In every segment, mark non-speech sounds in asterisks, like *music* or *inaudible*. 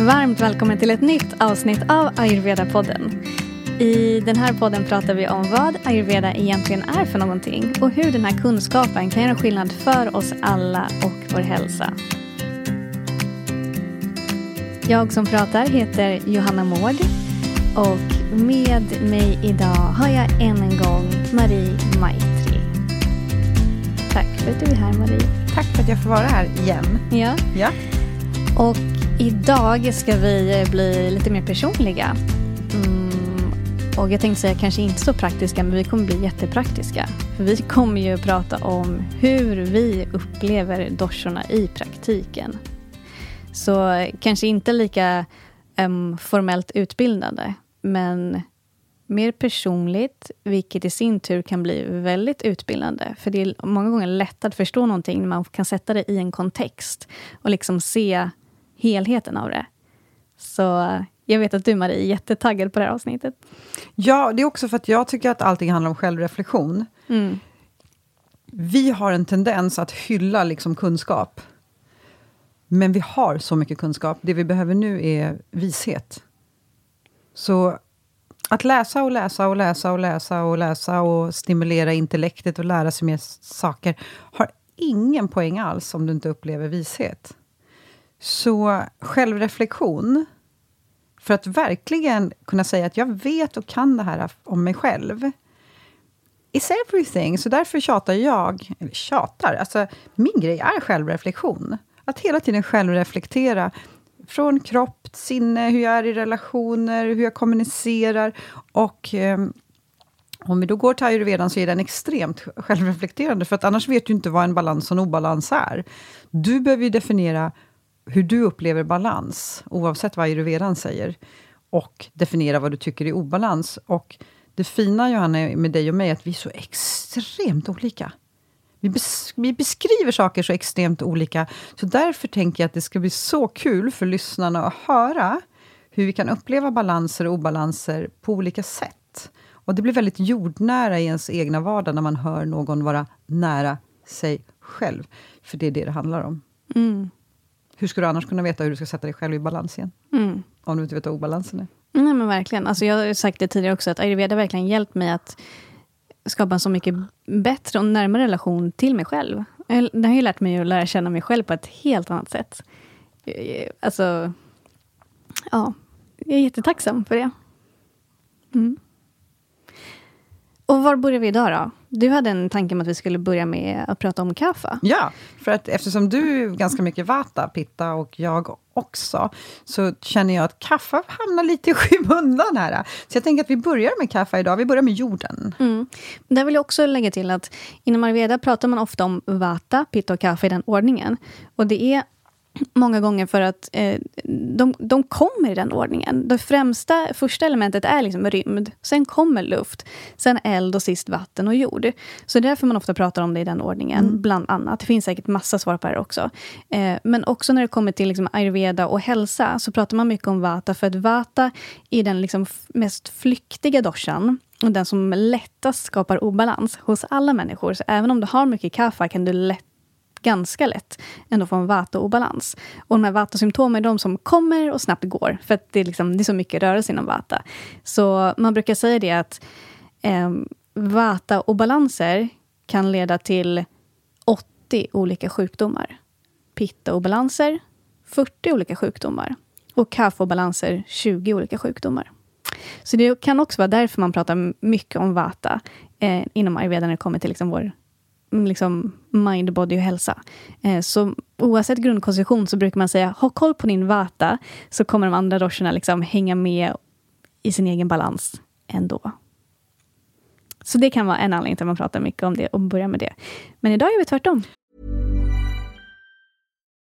Varmt välkommen till ett nytt avsnitt av Ayurveda-podden. I den här podden pratar vi om vad ayurveda egentligen är för någonting och hur den här kunskapen kan göra skillnad för oss alla och vår hälsa. Jag som pratar heter Johanna Mård och med mig idag har jag än en gång Marie Maitri. Tack för att du är här Marie. Tack för att jag får vara här igen. Ja. Ja. Och idag ska vi eh, bli lite mer personliga. Mm, och jag tänkte säga kanske inte så praktiska, men vi kommer bli jättepraktiska. För vi kommer ju prata om hur vi upplever doshorna i praktiken. Så eh, kanske inte lika um, formellt utbildande, men mer personligt, vilket i sin tur kan bli väldigt utbildande. För det är många gånger lätt att förstå någonting när man kan sätta det i en kontext och liksom se helheten av det. Så jag vet att du, Marie, är jättetaggad på det här avsnittet. Ja, det är också för att jag tycker att allting handlar om självreflektion. Mm. Vi har en tendens att hylla liksom kunskap. Men vi har så mycket kunskap. Det vi behöver nu är vishet. Så att läsa och läsa och läsa och läsa och läsa och stimulera intellektet och lära sig mer saker har ingen poäng alls om du inte upplever vishet. Så självreflektion, för att verkligen kunna säga att jag vet och kan det här om mig själv, is everything. Så därför tjatar jag, eller tjatar, alltså min grej är självreflektion. Att hela tiden självreflektera från kropp, sinne, hur jag är i relationer, hur jag kommunicerar. Och eh, om vi då går till ayurvedan så är den extremt självreflekterande, för att annars vet du inte vad en balans och en obalans är. Du behöver ju definiera hur du upplever balans, oavsett vad ayurvedan säger, och definiera vad du tycker är obalans. Och det fina, Johanna, med dig och mig, är att vi är så extremt olika. Vi, bes vi, beskriver saker så extremt olika, så därför tänker jag att det ska bli så kul för lyssnarna att höra hur vi kan uppleva balanser och obalanser på olika sätt. Och Det blir väldigt jordnära i ens egna vardag när man hör någon vara nära sig själv. För det är det det handlar om. Mm. Hur ska du annars kunna veta hur du ska sätta dig själv i balans igen? Mm. Om du inte vet vad obalansen är. Nej, men verkligen. Alltså, jag har sagt det tidigare också, att ayurveda verkligen hjälpt mig att skapa en så mycket bättre och närmare relation till mig själv. Det har ju lärt mig att lära känna mig själv på ett helt annat sätt. Alltså, ja, jag är jättetacksam för det. Mm. Och var börjar vi idag då? Du hade en tanke om att vi skulle börja med att prata om kaffe. Ja, för att eftersom du är ganska mycket vata, pitta och jag också, så känner jag att kaffe hamnar lite i skymundan här. Så jag tänker att vi börjar med kaffe idag. Vi börjar med jorden. Mm. Där vill jag också lägga till att inom ayurveda pratar man ofta om vata, pitta och kaffe i den ordningen. Och det är många gånger för att eh, de, de kommer i den ordningen. Det främsta, första elementet är liksom rymd, sen kommer luft, sen eld och sist vatten och jord. Så det är därför man ofta pratar om det i den ordningen, mm. bland annat. Det finns säkert massa svar på det här också. Eh, men också när det kommer till liksom ayurveda och hälsa, så pratar man mycket om vata, för att vata är den liksom mest flyktiga doshan och den som lättast skapar obalans hos alla människor. Så även om du har mycket kaffe kan du lätt ganska lätt ändå få en vata-obalans. Och de här vata-symptomen är de som kommer och snabbt går, för att det är, liksom, det är så mycket rörelse inom vata. Så man brukar säga det att eh, vata-obalanser kan leda till 80 olika sjukdomar. Pitta-obalanser, 40 olika sjukdomar. Och kaffe-obalanser, 20 olika sjukdomar. Så det kan också vara därför man pratar mycket om vata eh, inom ayurveda när det kommer till liksom vår Mm, liksom mind, body och hälsa. Eh, så oavsett grundkonstitution så brukar man säga, ha koll på din vata, så kommer de andra doshorna liksom hänga med i sin egen balans ändå. Så det kan vara en anledning till att man pratar mycket om det och börjar med det. Men idag gör vi tvärtom.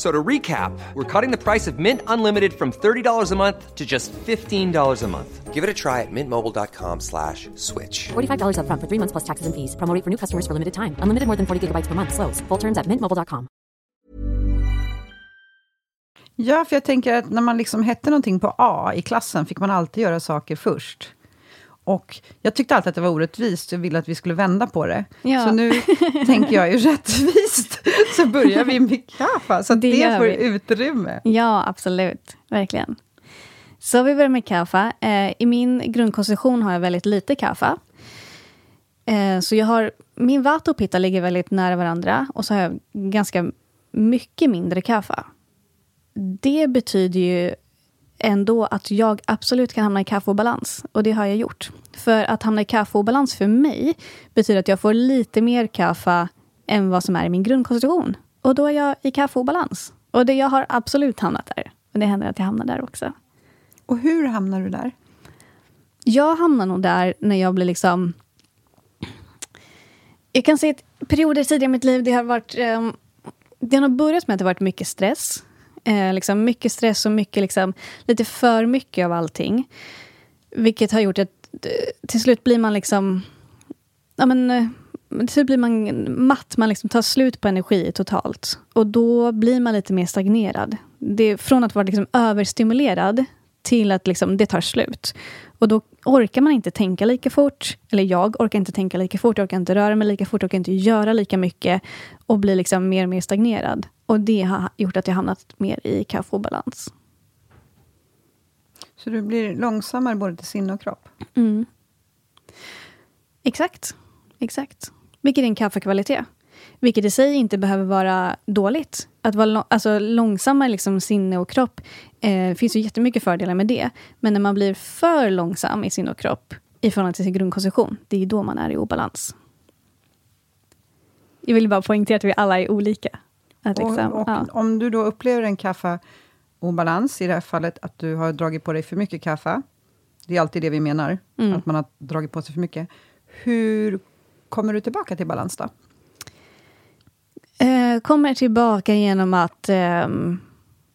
So to recap, we're cutting the price of Mint Unlimited from $30 a month to just $15 a month. Give it a try at mintmobile.com slash switch. $45 up front for three months plus taxes and fees. Promo for new customers for limited time. Unlimited more than 40 gigabytes per month. Slows. Full terms at mintmobile.com. Ja, för jag tänker att när man liksom hette någonting på A i klassen fick man alltid göra saker först. Och jag tyckte alltid att det var orättvist, jag ville att vi skulle vända på det. Ja. Så nu *laughs* tänker jag ju rättvist, så börjar vi med kaffe, så att Det det, får vi. utrymme. Ja, absolut. Verkligen. Så vi börjar med kaffe. Eh, I min grundkonstitution har jag väldigt lite kaffe. Eh, så jag har, min vata och pitta ligger väldigt nära varandra och så har jag ganska mycket mindre kaffe. Det betyder ju ändå att jag absolut kan hamna i kaffeobalans. Och det har jag gjort. För att hamna i kaffeobalans för mig betyder att jag får lite mer kaffe än vad som är i min grundkonstitution. Och då är jag i kaffeobalans. Och det, jag har absolut hamnat där. Och det händer att jag hamnar där också. Och hur hamnar du där? Jag hamnar nog där när jag blir liksom... Jag kan se perioder tidigare i mitt liv, det har varit... Um, det har börjat med att det har varit mycket stress. Eh, liksom mycket stress och mycket, liksom, lite för mycket av allting. Vilket har gjort att eh, till slut blir man liksom... Ja, men, eh, till slut blir man matt, man liksom tar slut på energi totalt. Och då blir man lite mer stagnerad. Det från att vara liksom överstimulerad till att liksom det tar slut. Och då orkar man inte tänka lika fort. Eller jag orkar inte tänka lika fort, jag orkar inte röra mig lika fort, jag orkar inte göra lika mycket. Och blir liksom mer och mer stagnerad. Och det har gjort att jag hamnat mer i kaffeobalans. Så du blir långsammare både till sinne och kropp? Mm. Exakt. Exakt. Vilket är en kaffekvalitet. Vilket i sig inte behöver vara dåligt. Att vara alltså långsammare liksom sinne och kropp eh, finns ju jättemycket fördelar med det. Men när man blir för långsam i sinne och kropp i förhållande till sin grundkonstitution, det är ju då man är i obalans. Jag vill bara poängtera att vi alla är olika. Att liksom, och, och ja. om du då upplever en kaffeobalans, i det här fallet att du har dragit på dig för mycket kaffe, det är alltid det vi menar, Mm. att man har dragit på sig för mycket. Hur kommer du tillbaka till balans då? Eh, kommer tillbaka genom att eh,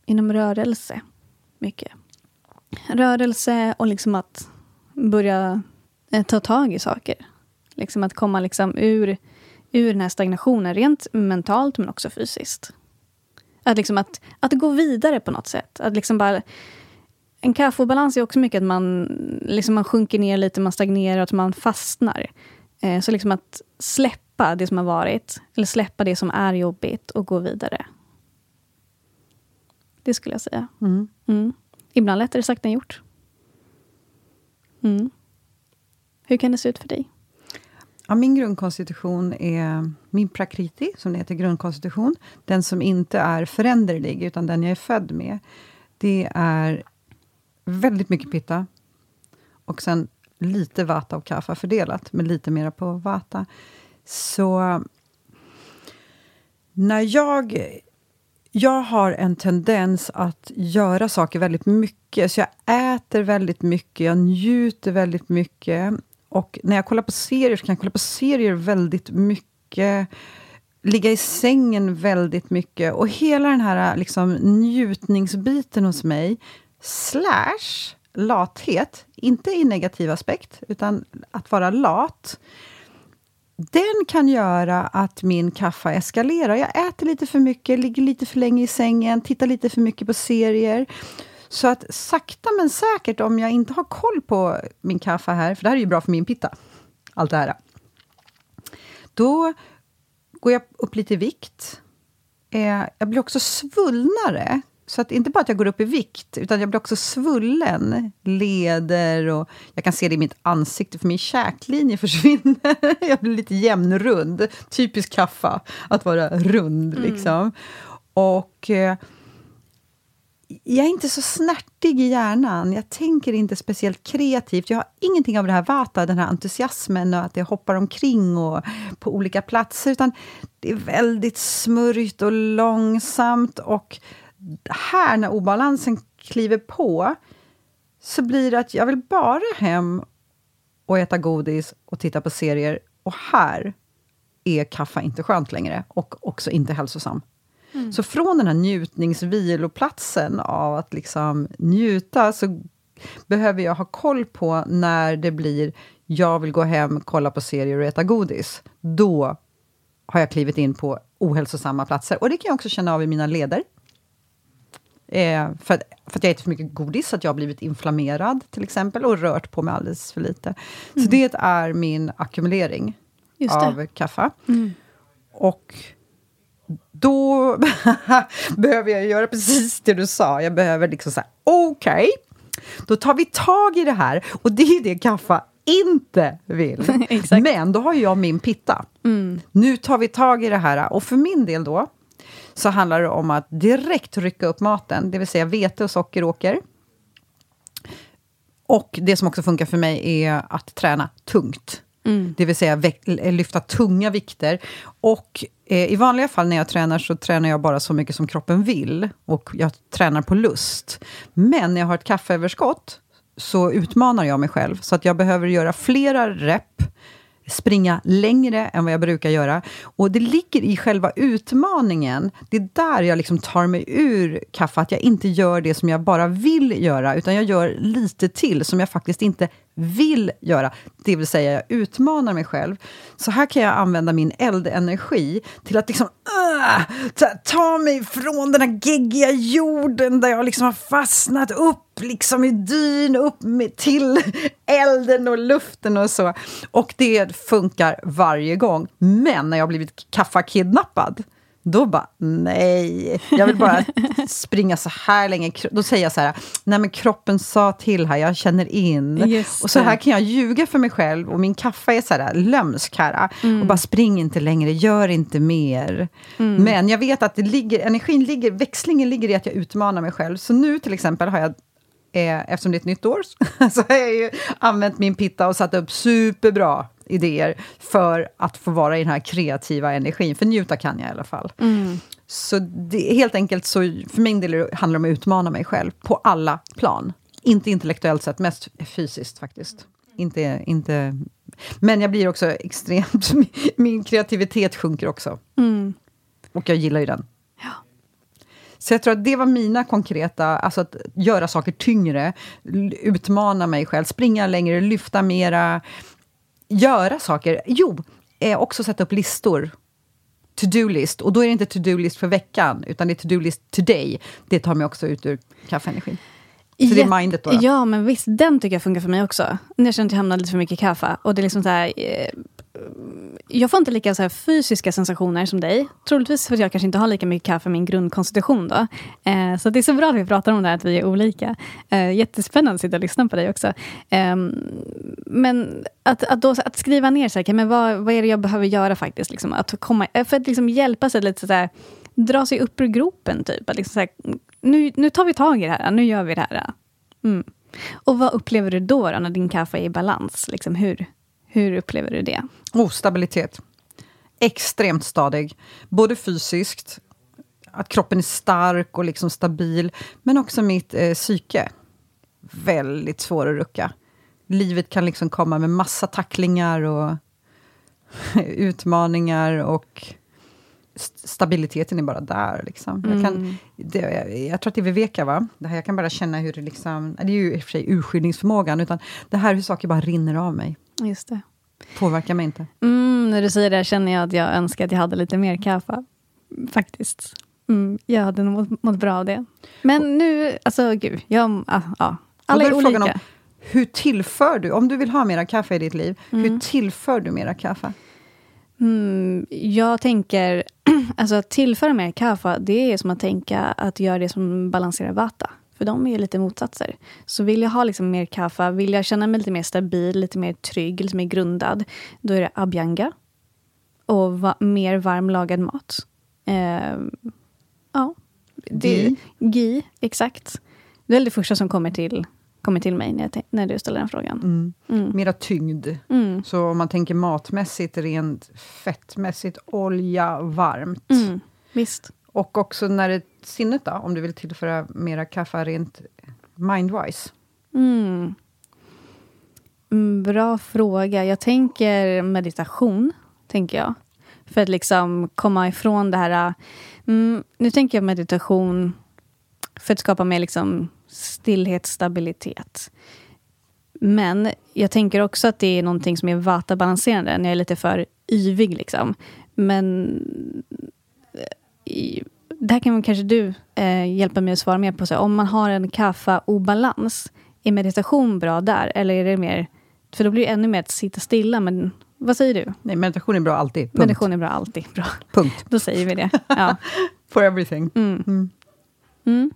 inom rörelse, mycket. Rörelse och liksom att börja eh, ta tag i saker. Liksom att komma liksom ur, ur den här stagnationen, rent mentalt men också fysiskt. Att, liksom att, att gå vidare på något sätt. Att liksom bara, en kaffeobalans är också mycket att man, liksom man sjunker ner lite, man stagnerar och att man fastnar. Eh, så liksom att släppa det som har varit, eller släppa det som är jobbigt och gå vidare. Det skulle jag säga. Mm. Mm. Ibland lättare sagt än gjort. Mm. Hur kan det se ut för dig? Ja, min grundkonstitution är min prakriti, som det heter, grundkonstitution. Den som inte är föränderlig, utan den jag är född med. Det är väldigt mycket pitta. Och sen lite vata och kaffa fördelat, men lite mera på vata. Så när jag... Jag har en tendens att göra saker väldigt mycket. Så jag äter väldigt mycket, jag njuter väldigt mycket. Och när jag kollar på serier, så kan jag kolla på serier väldigt mycket. Ligga i sängen väldigt mycket. Och hela den här liksom, njutningsbiten hos mig, slash lathet, inte i negativ aspekt, utan att vara lat, den kan göra att min kaffe eskalerar. Jag äter lite för mycket, ligger lite för länge i sängen, tittar lite för mycket på serier. Så att sakta men säkert, om jag inte har koll på min kaffe här, för det här är ju bra för min pitta, allt det här. Då går jag upp lite i vikt. Eh, jag blir också svullnare. Så att inte bara att jag går upp i vikt, utan jag blir också svullen. Leder och jag kan se det i mitt ansikte, för min käklinje *laughs* försvinner. jag blir lite jämnrund. Typiskt kaffa, att vara rund. Liksom. Och eh, jag är inte så snärtig i hjärnan. Jag tänker inte speciellt kreativt. Jag har ingenting av det här vata, den här entusiasmen och att det hoppar omkring och på olika platser. Utan det är väldigt smörjt och långsamt. Och här, när obalansen kliver på, så blir det att jag vill bara hem och äta godis och titta på serier. Och här är kaffe inte skönt längre och också inte hälsosam. Så från den här njutningsviloplatsen av att liksom njuta, så behöver jag ha koll på när det blir jag vill gå hem, kolla på serier och äta godis. Då har jag klivit in på ohälsosamma platser. Och det kan jag också känna av i mina leder. Eh, för, att, för att jag äter för mycket godis, så att jag har blivit inflammerad till exempel, och rört på mig alldeles för lite. Så det är min ackumulering av kaffe. Och då *laughs* behöver jag göra precis det du sa. Jag behöver liksom säga, okej, då tar vi tag i det här. Och det är det kaffe inte vill. *laughs* Men då har jag min pitta. Nu tar vi tag i det här. Och för min del då, så handlar det om att direkt rycka upp maten, det vill säga vete och socker åker. Och det som också funkar för mig är att träna tungt. Det vill säga väck- lyfta tunga vikter. Och eh, i vanliga fall när jag tränar så tränar jag bara så mycket som kroppen vill. Och jag tränar på lust. Men när jag har ett kaffeöverskott så utmanar jag mig själv. Så att jag behöver göra flera rep, springa längre än vad jag brukar göra. Och det ligger i själva utmaningen. Det är där jag liksom tar mig ur kaffe, att jag inte gör det som jag bara vill göra, utan jag gör lite till som jag faktiskt inte vill göra. Det vill säga, jag utmanar mig själv. Så här kan jag använda min eldenergi till att liksom uh, ta, ta mig från den här geggiga jorden där jag liksom har fastnat upp liksom i dyn, upp med, till elden och luften och så. Och det funkar varje gång. Men när jag blivit kaffakidnappad, då bara, nej, jag vill bara *laughs* springa så här länge. Då säger jag så här, nej men kroppen sa till här, jag känner in. Och så här kan jag ljuga för mig själv och min kaffe är så här lömsk här. Och bara spring inte längre, gör inte mer. Men jag vet att det ligger, energin ligger, växlingen ligger i att jag utmanar mig själv. Så nu till exempel har jag eh, eftersom det är ett nytt år, *laughs* så har jag ju använt min pitta och satt upp superbra idéer för att få vara i den här kreativa energin. För njuta kan jag i alla fall. Så det helt enkelt så, för min del handlar det om att utmana mig själv på alla plan. Inte intellektuellt sett, mest fysiskt faktiskt. Inte, inte, men jag blir också *laughs* extremt... Min kreativitet sjunker också. Och jag gillar ju den. Så jag tror att det var mina konkreta, alltså att göra saker tyngre, utmana mig själv, springa längre, lyfta mera, göra saker. Jo, eh, också sätta upp listor. To-do-list. Och då är det inte to-do-list för veckan, utan det är to-do-list today. Det tar mig också ut ur kaffeenergin. Så det är mindet då? då. Ja, men visst, den tycker jag funkar för mig också. När jag känner att jag hamnar lite för mycket kaffe. Och det är liksom så här, eh, Eh, jag får inte lika så här fysiska sensationer som dig. Troligtvis för att jag kanske inte har lika mycket kaffe i min grundkonstitution. Då. Eh, så det är så bra att vi pratar om det här, att vi är olika. Eh, jättespännande att sitta och lyssna på dig också. Eh, men att, att, då, att skriva ner, så här, men vad, vad är det jag behöver göra faktiskt? Liksom, att komma, eh, för att liksom hjälpa sig lite så här, dra sig upp ur gropen. Typ. Att liksom så här, nu, nu tar vi tag i det här, nu gör vi det här. Mm. Och vad upplever du då, då när din kaffe är i balans? Liksom, hur, hur upplever du det? Oh, stabilitet. Extremt stadig. Både fysiskt, att kroppen är stark och liksom stabil, men också mitt eh, psyke. Väldigt svår att rucka. Livet kan liksom komma med massa tacklingar och *laughs* utmaningar och stabiliteten är bara där. Liksom. Jag, kan, det, jag, jag tror att det är Viveka, va? Det här, jag kan bara känna hur det liksom... Det är ju i och för sig urskiljningsförmågan, utan det här hur saker bara rinner av mig. Just det. Påverkar mig inte. Mm, när du säger det känner jag att jag önskar att jag hade lite mer kaffe. Faktiskt. Mm, jag hade nog mått, mått bra av det. Men nu, alltså gud, jag, ja, ja. alla är är olika. om, hur tillför du, om du vill ha mera kaffe i ditt liv, Mm. hur tillför du mera kaffe? Mm, jag tänker, alltså att tillföra mer kaffe, det är som att tänka att göra det som balanserar vata. För de är ju lite motsatser. Så vill jag ha liksom mer kaffe, vill jag känna mig lite mer stabil, lite mer trygg, lite mer grundad, då är det abhyanga och va- mer varmlagad mat. Eh, ja. Det, Ghee. Ghee, exakt. Det är det första som kommer till, kommer till mig när, när du ställer den frågan. Mm. Mera tyngd. Så om man tänker matmässigt, rent fettmässigt, olja, varmt. Mm, visst. Och också när det sinnet då, om du vill tillföra mera kaffe rent mindwise. Mm. Mm, Bra fråga. Jag tänker meditation, tänker jag. För att liksom komma ifrån det här... Mm, nu tänker jag meditation för att skapa mer liksom stillhet, stabilitet. Men jag tänker också att det är någonting som är vata-balanserande när jag är lite för yvig. Liksom. Men eh, det här kan kanske du eh, hjälpa mig att svara mer på. Så om man har en kaffa-obalans, är meditation bra där? Eller är det mer... För då blir det ännu mer att sitta stilla. Men vad säger du? Nej, meditation är bra alltid. Punkt. Meditation är bra alltid. Bra. Punkt. Då säger vi det. Ja. *laughs* For everything. Mm. Mm. Mm.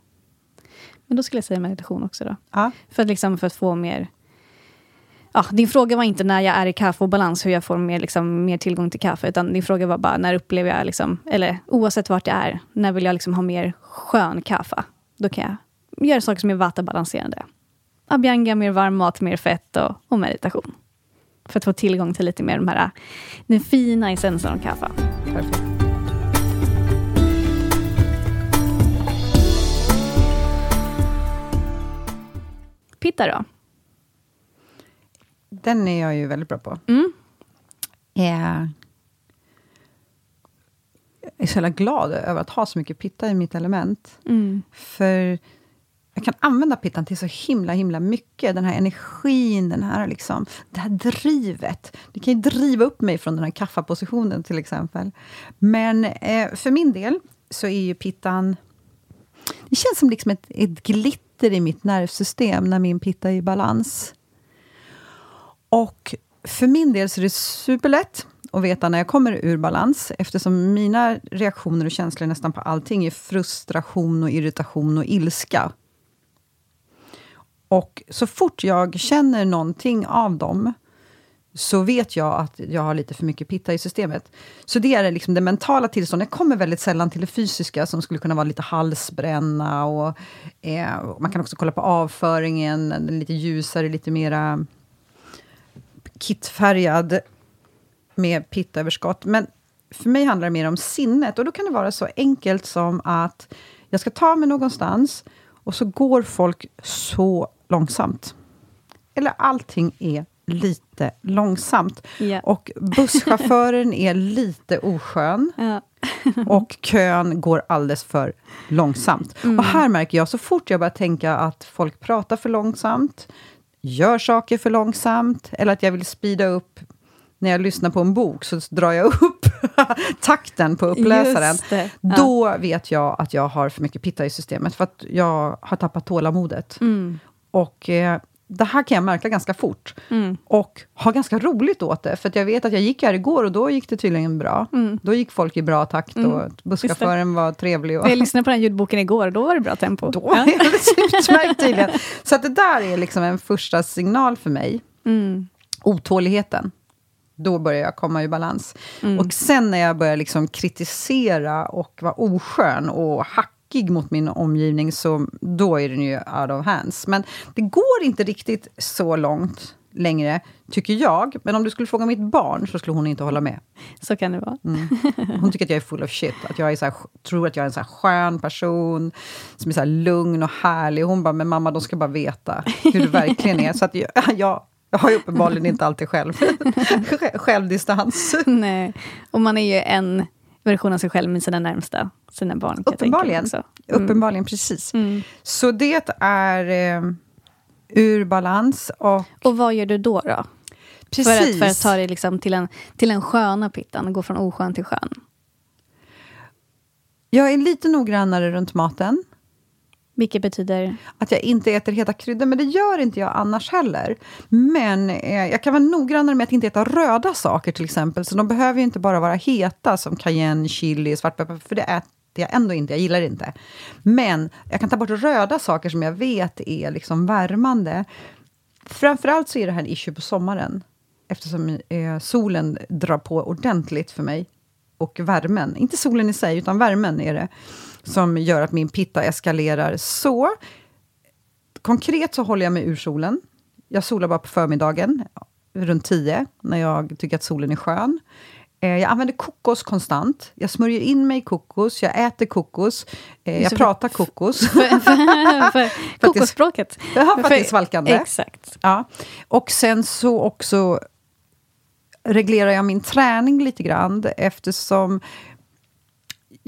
Men då skulle jag säga meditation också då. Ja. För att, liksom, för att få mer... Ja, din fråga var inte när jag är i kaffeobalans, hur jag får mer, liksom, mer tillgång till kaffe. Utan din fråga var bara, när upplever jag, liksom, eller oavsett vart jag är, när vill jag liksom ha mer skön kaffe? Då kan jag göra saker som är vata-balanserande. Abhyanga, mer varm mat, mer fett och, och meditation. För att få tillgång till lite mer de här, den fina essensen av kaffe. Perfekt. Pitta då? Den är jag ju väldigt bra på. Mm. Eh, Jag är så jävla glad över att ha så mycket pitta i mitt element. Mm. För jag kan använda pittan till så himla, himla mycket. Den här energin, den här liksom, det här drivet. Det kan ju driva upp mig från den här kaffapositionen till exempel. Men eh, för min del så är ju pittan... Det känns som liksom ett, ett glitter i mitt nervsystem när min pitta är i balans. Och för min del så är det superlätt att veta när jag kommer ur balans eftersom mina reaktioner och känslor nästan på allting är frustration, och irritation och ilska. Och så fort jag känner någonting av dem så vet jag att jag har lite för mycket pitta i systemet. Så det är liksom det mentala tillståndet. Jag kommer väldigt sällan till det fysiska som skulle kunna vara lite halsbränna. Och, eh, man kan också kolla på avföringen, den lite ljusare, lite mera kittfärgad med pittaöverskott. Men för mig handlar det mer om sinnet och då kan det vara så enkelt som att jag ska ta mig någonstans och så går folk så långsamt. Eller allting är lite långsamt. Ja. Och busschauffören är lite oskön *laughs* och kön går alldeles för långsamt. Och här märker jag, så fort jag börjar tänka att folk pratar för långsamt, gör saker för långsamt, eller att jag vill speeda upp när jag lyssnar på en bok, så drar jag upp *laughs* takten på uppläsaren. Ja. Då vet jag att jag har för mycket pitta i systemet, för att jag har tappat tålamodet. Mm. Och eh, det här kan jag märka ganska fort. Mm. Och ha ganska roligt åt det. För jag vet att jag gick här igår och då gick det tydligen bra. Mm. Då gick folk i bra takt och busschauffören var trevlig. Och Jag lyssnade på den ljudboken igår och då var det bra tempo. då Ja. *laughs* är det utmärkt tydligen. Så att det där är liksom en första signal för mig. Mm. Otåligheten. Då börjar jag komma i balans. Mm. Och sen när jag börjar liksom kritisera och vara oskön och hackig mot min omgivning, så då är den ju out of hands. Men det går inte riktigt så långt längre, tycker jag. Men om du skulle fråga mitt barn, så skulle hon inte hålla med. Så kan det vara. Mm. Hon tycker att jag är full of shit. Att jag är så här, tror att jag är en så här skön person, som är så lugn och härlig. Hon bara, men mamma, de ska bara veta hur du verkligen är. Så att jag, *laughs* jag, jag har ju uppenbarligen inte alltid själv, *laughs* självdistans. Nej. Och man är ju en version av sig själv med sina närmsta, sina barn. Uppenbarligen. Mm. Uppenbarligen, precis. Mm. Så det är eh, ur balans och Och vad gör du då? då? precis. För att, för att ta dig liksom till, en, till en sköna pittan gå från oskön till skön. Jag är lite noggrannare runt maten. Vilket betyder... Att jag inte äter heta kryddor, men det gör inte jag annars heller. Men eh, jag kan vara noggrannare med att inte äta röda saker till exempel. Så de behöver ju inte bara vara heta som cayenne, chili, svartpeppar, för det äter jag ändå inte, jag gillar det inte. Men jag kan ta bort röda saker som jag vet är liksom värmande. Framförallt så är det här en issue på sommaren, eftersom eh, solen drar på ordentligt för mig. Och värmen, inte solen i sig, utan värmen är det som gör att min pitta eskalerar. Så konkret så håller jag mig ur solen. Jag solar bara på förmiddagen, runt 10, när jag tycker att solen är skön. Eh, Jag använder kokos konstant. Jag smörjer in mig i kokos, jag äter kokos, eh, jag pratar kokos. För, för, för *laughs* kokosspråket. Ja, för att det är svalkande. Exakt. Ja. Och sen så också reglerar jag min träning lite grann eftersom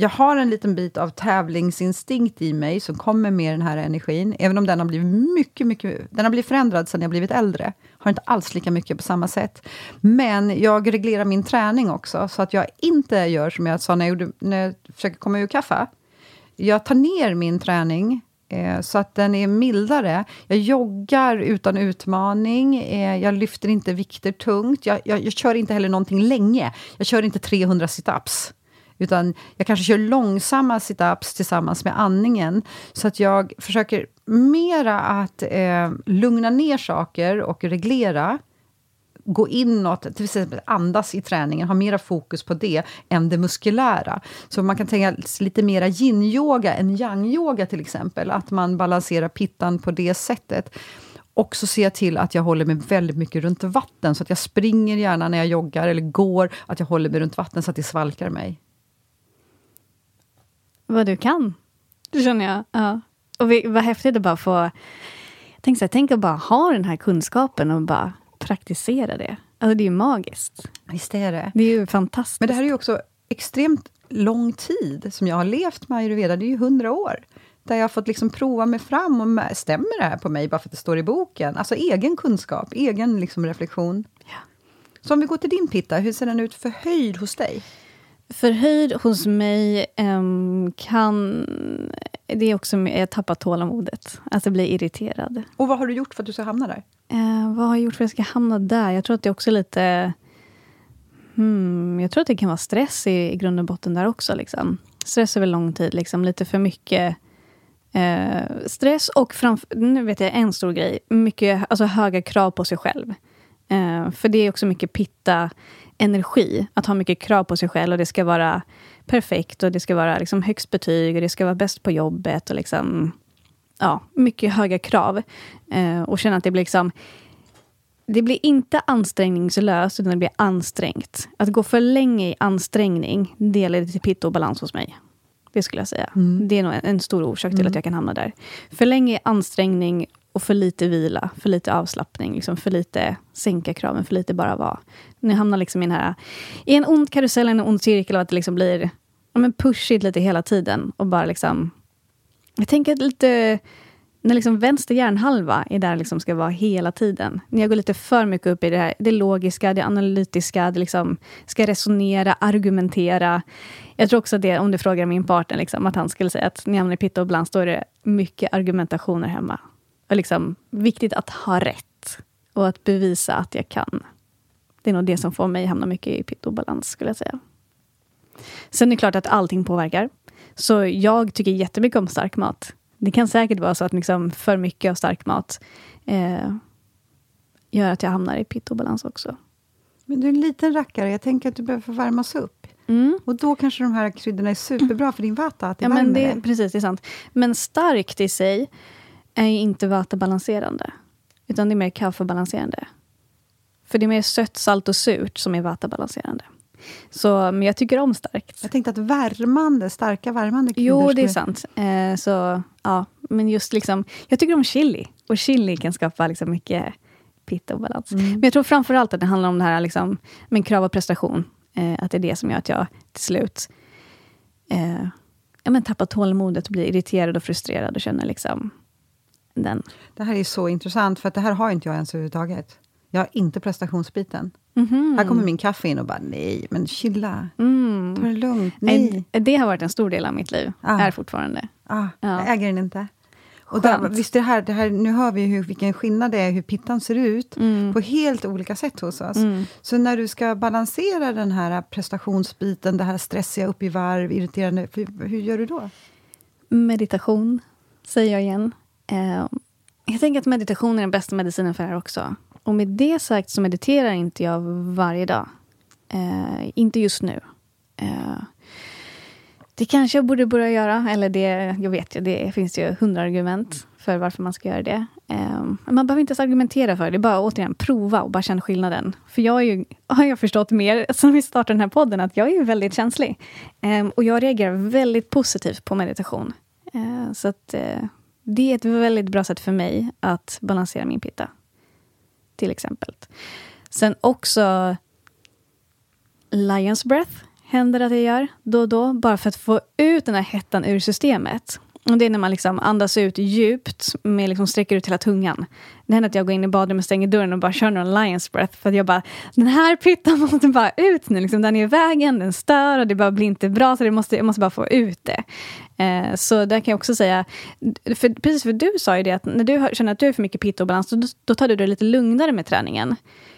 jag har en liten bit av tävlingsinstinkt i mig som kommer med den här energin. Även om den har blivit mycket, mycket den har blivit förändrad sen jag blivit äldre. Har inte alls lika mycket på samma sätt. Men jag reglerar min träning också, så att jag inte gör som jag sa när jag, gjorde, när jag försöker komma ur kaffe. jag tar ner min träning eh, så att den är mildare. Jag joggar utan utmaning. Eh, jag lyfter inte vikter tungt. Jag, jag, jag kör inte heller någonting länge. Jag kör inte 300 situps. Utan jag kanske kör långsamma situps tillsammans med andningen. Så att jag försöker mera att eh, lugna ner saker och reglera gå inåt, till exempel andas i träningen, ha mera fokus på det än det muskulära. Så man kan tänka lite mera yin-yoga än yang-yoga till exempel, att man balanserar pittan på det sättet. Och så ser jag till att jag håller mig väldigt mycket runt vatten, så att jag springer gärna när jag joggar eller går, att jag håller mig runt vatten så att det svalkar mig. Vad du kan, det känner jag. Ja. Och vi, vad häftigt att bara få... Tänk, så här, tänk att bara ha den här kunskapen och bara praktisera det. Alltså det är ju magiskt. Visst är det. Det är ju fantastiskt. Men det här är ju också extremt lång tid som jag har levt med ayurveda. Det är ju hundra år. Där jag har fått liksom prova mig fram. och Stämmer det här på mig bara för att det står i boken? Alltså egen kunskap, egen liksom reflektion. Ja. Så om vi går till din pitta, hur ser den ut för höjd hos dig? Förhöjd hos mig um, kan... Det är också jag tappar tålamodet. Alltså blir irriterad. Och vad har du gjort för att du ska hamna där? Uh, vad har jag gjort för att jag ska hamna där? Jag tror att det är också lite... Hmm, jag tror att det kan vara stress i, i grund och botten där också. Liksom. Stress över lång tid, liksom. lite för mycket uh, stress och framför, nu vet jag en stor grej, mycket, alltså höga krav på sig själv. Uh, för det är också mycket pitta energi, att ha mycket krav på sig själv och det ska vara perfekt och det ska vara liksom högst betyg och det ska vara bäst på jobbet och liksom, ja, mycket höga krav. Eh, och känna att det blir liksom det blir inte ansträngningslöst, utan det blir ansträngt. Att gå för länge i ansträngning, det leder till pittobalans hos mig. Det skulle jag säga. Mm. Det är nog en, en stor orsak till mm. att jag kan hamna där. För länge i ansträngning och för lite vila, för lite avslappning, liksom för lite sänka kraven, för lite bara vara. Ni hamnar liksom i, den här, i en ond karusell, en ond cirkel och att det liksom blir ja, men pushigt lite hela tiden. Och bara liksom... Jag tänker att lite... När liksom vänster hjärnhalva är där liksom ska vara hela tiden. När jag går lite för mycket upp i det här, det logiska, det analytiska, det liksom ska resonera, argumentera. Jag tror också det, om du frågar min partner, liksom, att han skulle säga att när jag hamnar i pitta och bland då är det mycket argumentationer hemma. Och liksom, viktigt att ha rätt och att bevisa att jag kan. Det är nog det som får mig hamna mycket i pittobalans, skulle jag säga. Sen är det klart att allting påverkar. Så jag tycker jättemycket om stark mat. Det kan säkert vara så att liksom för mycket av stark mat eh, gör att jag hamnar i pittobalans också. Men du är en liten rackare. Jag tänker att du behöver få värmas upp. Mm. Och då kanske de här kryddorna är superbra för din vata, att det ja, men det. Precis, det är sant. Men starkt i sig är ju inte vata-balanserande. Utan det är mer kaffebalanserande. För det är mer sött, salt och surt som är vata-balanserande. Så, men jag tycker om starkt. Jag tänkte att värmande, starka värmande kryddor Jo, det är sant. Eh, så, ja, men just liksom, jag tycker om chili. Och chili kan skapa liksom mycket pitta och balans. Mm. Men jag tror framför allt att det handlar om det här liksom, med krav och prestation. Eh, att det är det som gör att jag till slut eh, ja, men tappar tålamodet och blir irriterad och frustrerad och känner liksom den. Det här är så intressant, för att det här har inte jag ens överhuvudtaget. Jag har inte prestationsbiten. Mm -hmm. Här kommer min kaffe in och bara, nej, men chilla. Mm. Ta det lugnt. Nej. Det har varit en stor del av mitt liv. Ah. Är fortfarande. Ah, ja. Jag äger den inte. Och där, visst, det här, det här, nu hör vi hur, vilken skillnad det är hur pittan ser ut mm. på helt olika sätt hos oss. Mm. Så när du ska balansera den här prestationsbiten, det här stressiga upp i varv, irriterande, hur, hur gör du då? Meditation, säger jag igen. Eh, jag tänker att meditation är den bästa medicinen för det här också. Och med det sagt så mediterar inte jag varje dag. Eh, inte just nu. Eh, det kanske jag borde börja göra. Eller det, jag vet ju, det finns ju hundra argument för varför man ska göra det. Eh, man behöver inte ens argumentera för det. Det är bara återigen prova och bara känna skillnaden. För jag är ju, *laughs* har jag förstått mer sen vi startade den här podden, att jag är väldigt känslig. Eh, och jag reagerar väldigt positivt på meditation. Eh, så att eh, det är ett väldigt bra sätt för mig att balansera min pitta. Till exempel. Sen också Lions breath händer att jag gör då och då, bara för att få ut den här hettan ur systemet. Och det är när man liksom andas ut djupt, med liksom sträcker ut hela tungan. Det händer att jag går in i badrummet, stänger dörren och bara kör någon lions breath. För att jag bara, den här pyttan *laughs* måste bara ut nu. Liksom, den är i vägen, den stör och det bara blir inte bra. Så det måste, jag måste bara få ut det. Eh, så där kan jag också säga, för, precis för du sa ju det att när du känner att du är för mycket pitta obalans, då, då tar du det lite lugnare med träningen.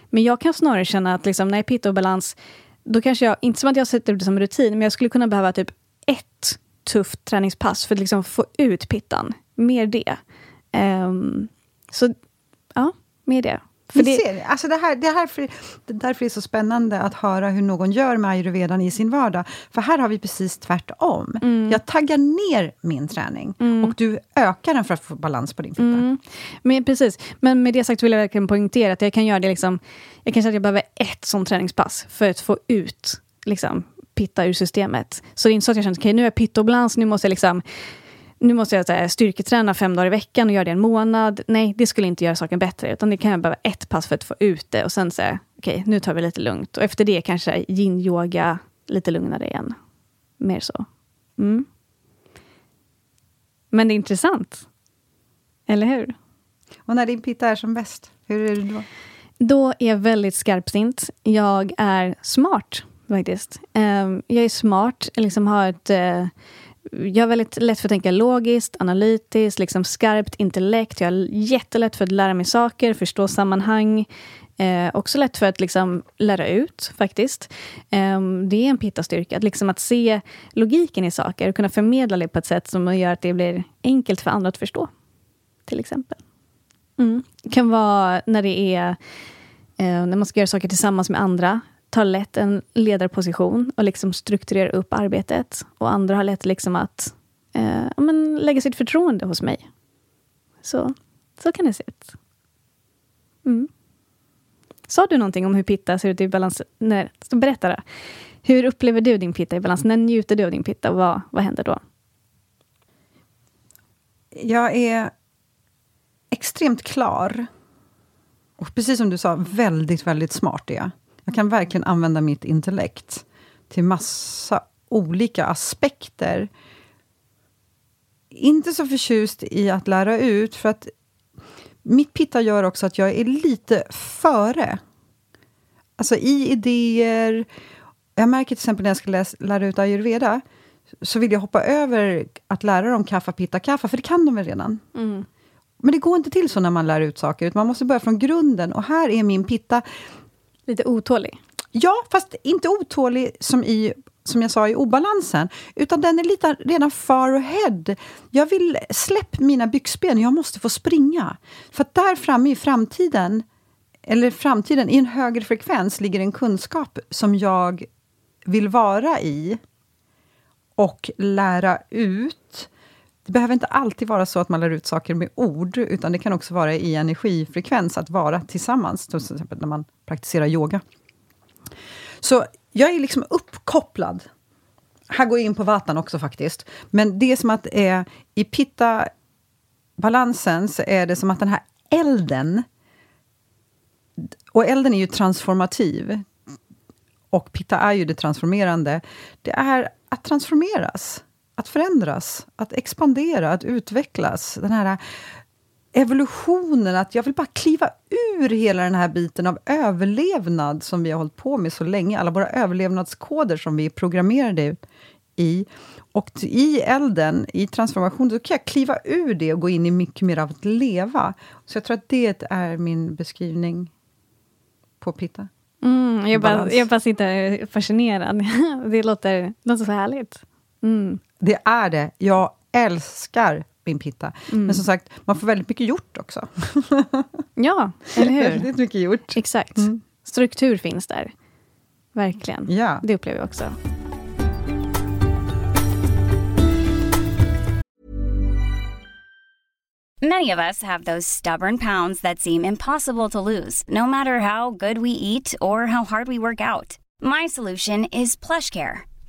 Men jag kan snarare känna att liksom, när jag är pitta obalans, då kanske jag, inte som att jag sätter upp det som rutin, men jag skulle kunna behöva typ ett tufft träningspass för att liksom få ut pittan. Mer det. Um, så ja, mer det. För det, ser, alltså det, här, det, här för, det därför är det så spännande att höra hur någon gör med ayurvedan i sin vardag. För här har vi precis tvärtom. Mm. Jag taggar ner min träning mm. och du ökar den för att få balans på din fitta. Mm. Men, precis. Men med det sagt vill jag verkligen poängtera att jag kan göra det liksom... Jag kan säga att jag behöver ett sånt träningspass för att få ut liksom, pitta ur systemet. Så det är inte så att jag känner, okej okay, nu är jag pittobalans, nu måste jag liksom nu måste jag här, styrketräna fem dagar i veckan och göra det en månad. Nej, det skulle inte göra saken bättre. Utan det kan jag behöva ett pass för att få ut det och sen säga, okej, okay, nu tar vi lite lugnt. Och efter det kanske yin-yoga, lite lugnare igen. Mer så. Mm. Men det är intressant. Eller hur? Och när din pitta är som bäst, hur är du då? Då är jag väldigt skarpsint. Jag är smart, faktiskt. Ehm, jag är smart, liksom har ett... Eh, jag har väldigt lätt för att tänka logiskt, analytiskt, liksom skarpt intellekt. Jag har jättelätt för att lära mig saker, förstå sammanhang. Eh, också lätt för att liksom lära ut, faktiskt. Eh, det är en pitta-styrka, liksom att se logiken i saker och kunna förmedla det på ett sätt som gör att det blir enkelt för andra att förstå. Till exempel. Mm. Det kan vara när det är eh, när man ska göra saker tillsammans med andra tar lätt en ledarposition och liksom strukturerar upp arbetet. Och andra har lätt liksom att eh, men lägga sitt förtroende hos mig. Så, så kan det se ut. Mm. Sa du någonting om hur pitta ser ut i balans? Nej, berätta då. Hur upplever du din pitta i balans? När njuter du av din pitta? Vad, vad händer då? Jag är extremt klar. Och precis som du sa, väldigt, väldigt smart är jag. Jag kan verkligen använda mitt intellekt till massa olika aspekter. Inte så förtjust i att lära ut, för att mitt pitta gör också att jag är lite före. Alltså i idéer. Jag märker till exempel när jag ska läsa, lära ut ayurveda, så vill jag hoppa över att lära dem kaffa, pitta, kaffa, för det kan de väl redan. Mm. Men det går inte till så när man lär ut saker, utan man måste börja från grunden. Och här är min pitta Lite otålig? Ja, fast inte otålig som, i, som jag sa i obalansen, utan den är lite redan far ahead. Jag vill släpp mina byxben, jag måste få springa. För där framme i framtiden, eller framtiden, i en högre frekvens, ligger en kunskap som jag vill vara i och lära ut. Det behöver inte alltid vara så att man lär ut saker med ord, utan det kan också vara i energifrekvens, att vara tillsammans, till exempel när man praktiserar yoga. Så jag är liksom uppkopplad. Här går jag in på vatan också faktiskt. Men det är som att eh, i pitta-balansen så är det som att den här elden, och elden är ju transformativ, och pitta är ju det transformerande, det är att transformeras att förändras, att expandera, att utvecklas. Den här evolutionen, att jag vill bara kliva ur hela den här biten av överlevnad som vi har hållit på med så länge. Alla våra överlevnadskoder som vi är programmerade i. Och i elden, i transformationen, då kan jag kliva ur det och gå in i mycket mer av att leva. Så jag tror att det är min beskrivning på Pitta. Mm, jag, bara, jag bara sitter fascinerad. *laughs* Det låter, låter så härligt. Mm. Det är det. Jag älskar min pitta. Mm. Men som sagt, man får väldigt mycket gjort också. *laughs* ja, eller hur? väldigt mycket gjort. Exakt. Mm. Struktur finns där. Verkligen. Ja. Det upplever jag också. Many of us have those stubborn pounds that seem impossible to lose, no matter how good we eat or how hard we work out. My solution is plush care.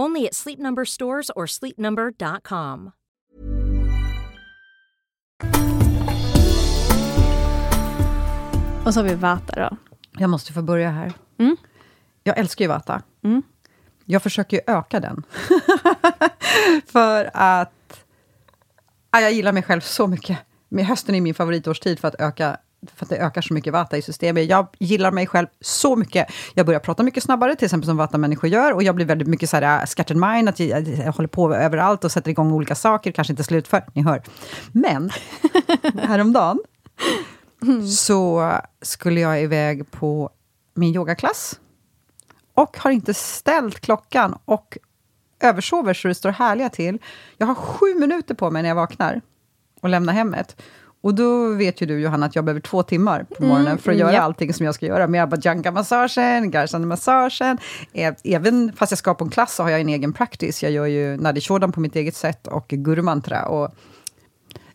Only at Sleep Number stores or sleepnumber.com. Och så har vi Vata då. Jag måste få börja här. Mm. Jag älskar ju Vata. Mm. Jag försöker ju öka den. *laughs* för att... Ja, jag gillar mig själv så mycket. Hösten är min favoritårstid för att, öka, för att det ökar så mycket Vata i systemet. Jag gillar mig själv så mycket. Jag börjar prata mycket snabbare, till exempel som Vata-människor gör. Och jag blir väldigt mycket så här, uh, scattered mind, att jag, jag håller på överallt och sätter igång olika saker, kanske inte slutför, ni hör. Men *laughs* häromdagen så skulle jag iväg på min yogaklass och har inte ställt klockan och översover så det står härliga till. Jag har sju minuter på mig när jag vaknar och lämnar hemmet. Och då vet ju du, Johanna, att jag behöver två timmar på morgonen för att göra ja. allting som jag ska göra. Med Abhajanga-massagen, Garsana-massagen. Eh, Även fast jag ska på en klass så har jag en egen practice. Jag gör ju Nadi Shodan på mitt eget sätt och Guru Mantra och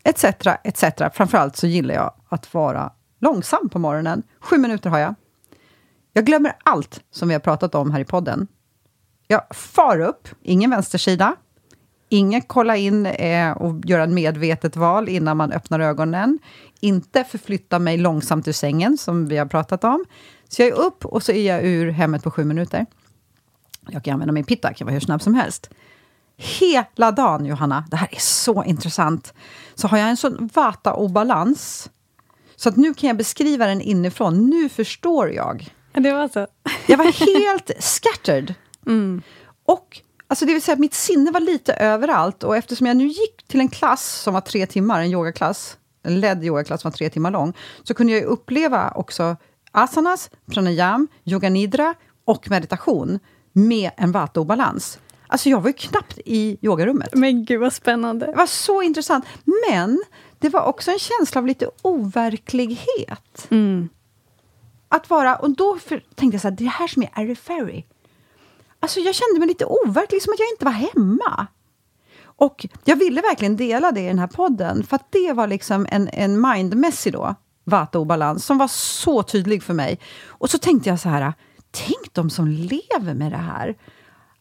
etc. etc. Framförallt så gillar jag att vara långsam på morgonen. Sju minuter har jag. Jag glömmer allt som vi har pratat om här i podden. Jag far upp, ingen vänstersida. Ingen kolla in eh, och göra ett medvetet val innan man öppnar ögonen. Inte förflytta mig långsamt ur sängen, som vi har pratat om. Så jag är upp och så är jag ur hemmet på sju minuter. Jag kan använda min pitta, jag kan vara hur snabb som helst. Hela dagen, Johanna, det här är så intressant, så har jag en sån vata-obalans. Så att nu kan jag beskriva den inifrån. Nu förstår jag. Det var så. Jag var helt scattered. *laughs* Och alltså det vill säga att mitt sinne var lite överallt. Och eftersom jag nu gick till en klass som var tre timmar, en yogaklass, en ledd yogaklass som var tre timmar lång, så kunde jag uppleva också asanas, pranayam, yoga nidra och meditation med en vata-obalans. Alltså jag var ju knappt i yogarummet. Men gud vad spännande. Det var så intressant. Men det var också en känsla av lite overklighet. Mm. Att vara, och då för, tänkte jag så här, det är det här som är Airy Fairy. Alltså jag kände mig lite overklig, som att jag inte var hemma. Och jag ville verkligen dela det i den här podden, för att det var liksom en, en mindmässig då, vata-obalans, som var så tydlig för mig. Och så tänkte jag så här, tänk de som lever med det här.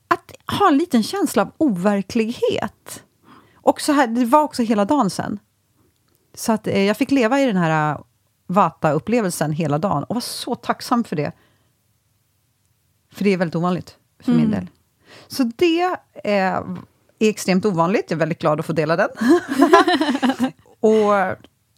Att ha en liten känsla av overklighet. Och så här, det var också hela dagen sen. Så att eh, jag fick leva i den här eh, Vata-upplevelsen hela dagen och var så tacksam för det. För det är väldigt ovanligt för min del. Så det eh, är extremt ovanligt. Jag är väldigt glad att få dela den. *laughs* och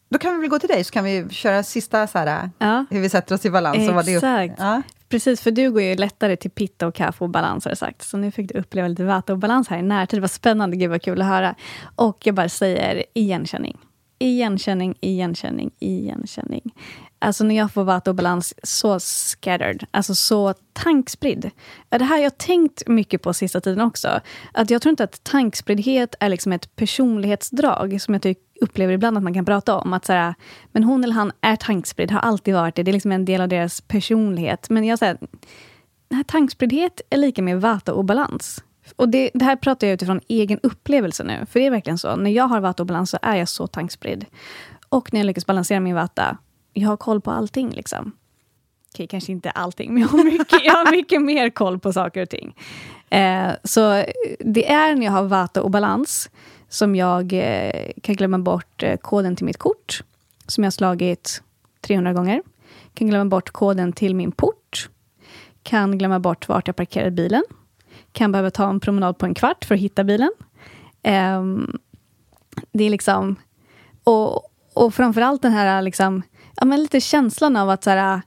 då kan vi väl gå till dig, så kan vi köra sista, så här, Ja. hur vi sätter oss i balans. vad det är- Exakt. Ja. Precis, för du går ju lättare till pitta och kaffe och balans har jag sagt. Så nu fick du uppleva lite vata och balans här i närtid. Det var spännande, gud vad kul att höra. Och jag bara säger igenkänning. Igenkänning, igenkänning, igenkänning. Alltså när jag får vata och balans, så scattered. Alltså så tankspridd. Det här har jag tänkt mycket på sista tiden också. Att jag tror inte att tankspriddhet är liksom ett personlighetsdrag, som jag tycker upplever ibland att man kan prata om. Att så här, men hon eller han är tankspridd, har alltid varit det. Det är liksom en del av deras personlighet. Men jag säger, den här tankspriddhet är lika med vata och balans. Och det, det här pratar jag utifrån egen upplevelse nu. För det är verkligen så. När jag har vata så är jag så tankspridd. Och när jag lyckas balansera min vata, jag har koll på allting. Liksom. Okej, kanske inte allting, men jag har mycket, jag har mycket mer koll på saker och ting. Eh, så det är när jag har vata och balans som jag eh, kan glömma bort eh, koden till mitt kort, som jag har slagit 300 gånger. Kan glömma bort koden till min port. Kan glömma bort vart jag parkerade bilen. Kan behöva ta en promenad på en kvart för att hitta bilen. Ehm, det är liksom... Och, och framförallt den här liksom, ja, men lite känslan av att så här,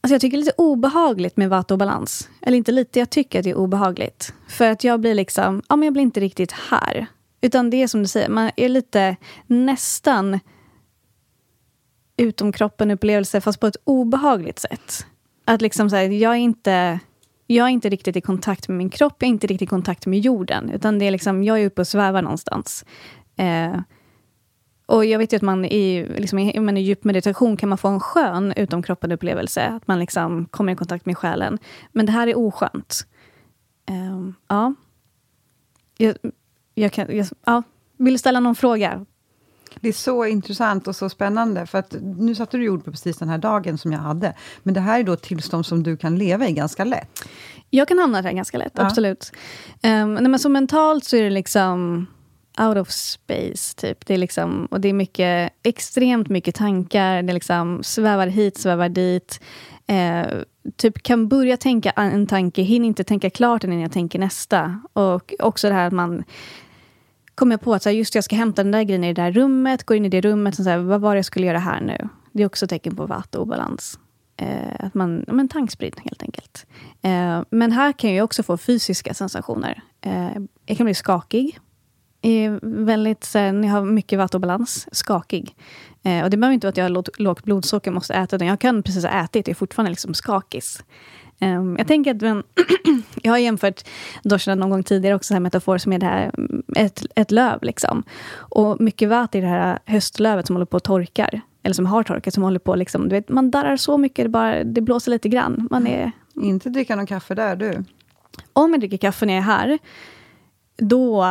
Alltså jag tycker det är lite obehagligt med vata och balans. Eller inte lite, jag tycker att det är obehagligt. För att jag blir liksom, ja men jag blir inte riktigt här. Utan det är som du säger, man är lite nästan utom kroppen-upplevelse, fast på ett obehagligt sätt. Att liksom så här, jag är inte... Jag är inte riktigt i kontakt med min kropp, jag är inte riktigt i kontakt med jorden. Utan det är liksom, jag är uppe och svävar någonstans. Eh, och jag vet ju att man i, liksom, i, i djup meditation kan man få en skön utom kroppen-upplevelse. Att man liksom kommer i kontakt med själen. Men det här är oskönt. Eh, ja. Jag, jag kan, jag, ja. Vill du ställa någon fråga? Det är så intressant och så spännande, för att nu satte du ord på precis den här dagen som jag hade. Men det här är då ett tillstånd som du kan leva i ganska lätt. Jag kan hamna där ganska lätt, ja. absolut. Um, nej, men så mentalt så är det liksom out of space, typ. Det är liksom, och det är mycket, extremt mycket tankar. Det liksom svävar hit, svävar dit. Eh, typ kan börja tänka en tanke, hinner inte tänka klart den innan jag tänker nästa. Och också det här att man kommer på att så här, just jag ska hämta den där grejen i det där rummet, går in i det rummet, så här, vad var det jag skulle göra här nu? Det är också ett tecken på vata-obalans. Eh, att man, men tankspridd helt enkelt. Eh, men här kan jag också få fysiska sensationer. Eh, jag kan bli skakig. Är väldigt, så här, när jag har mycket vata-obalans, skakig. Eh, och det behöver inte vara att jag har lågt blodsocker måste äta, utan jag kan precis ha ätit, jag är fortfarande liksom skakis. Um, jag tänker att men, *clears throat* jag har jämfört doshana någon gång tidigare också, här metafor som är det här, ett, ett löv. Liksom. Och mycket vata i det här höstlövet som håller på att torkar. Eller som har torkat, som håller på liksom, du vet, man darrar så mycket, det, bara, det blåser lite grann. Man är, Inte dricka någon kaffe där du. Om jag dricker kaffe när jag är här, då...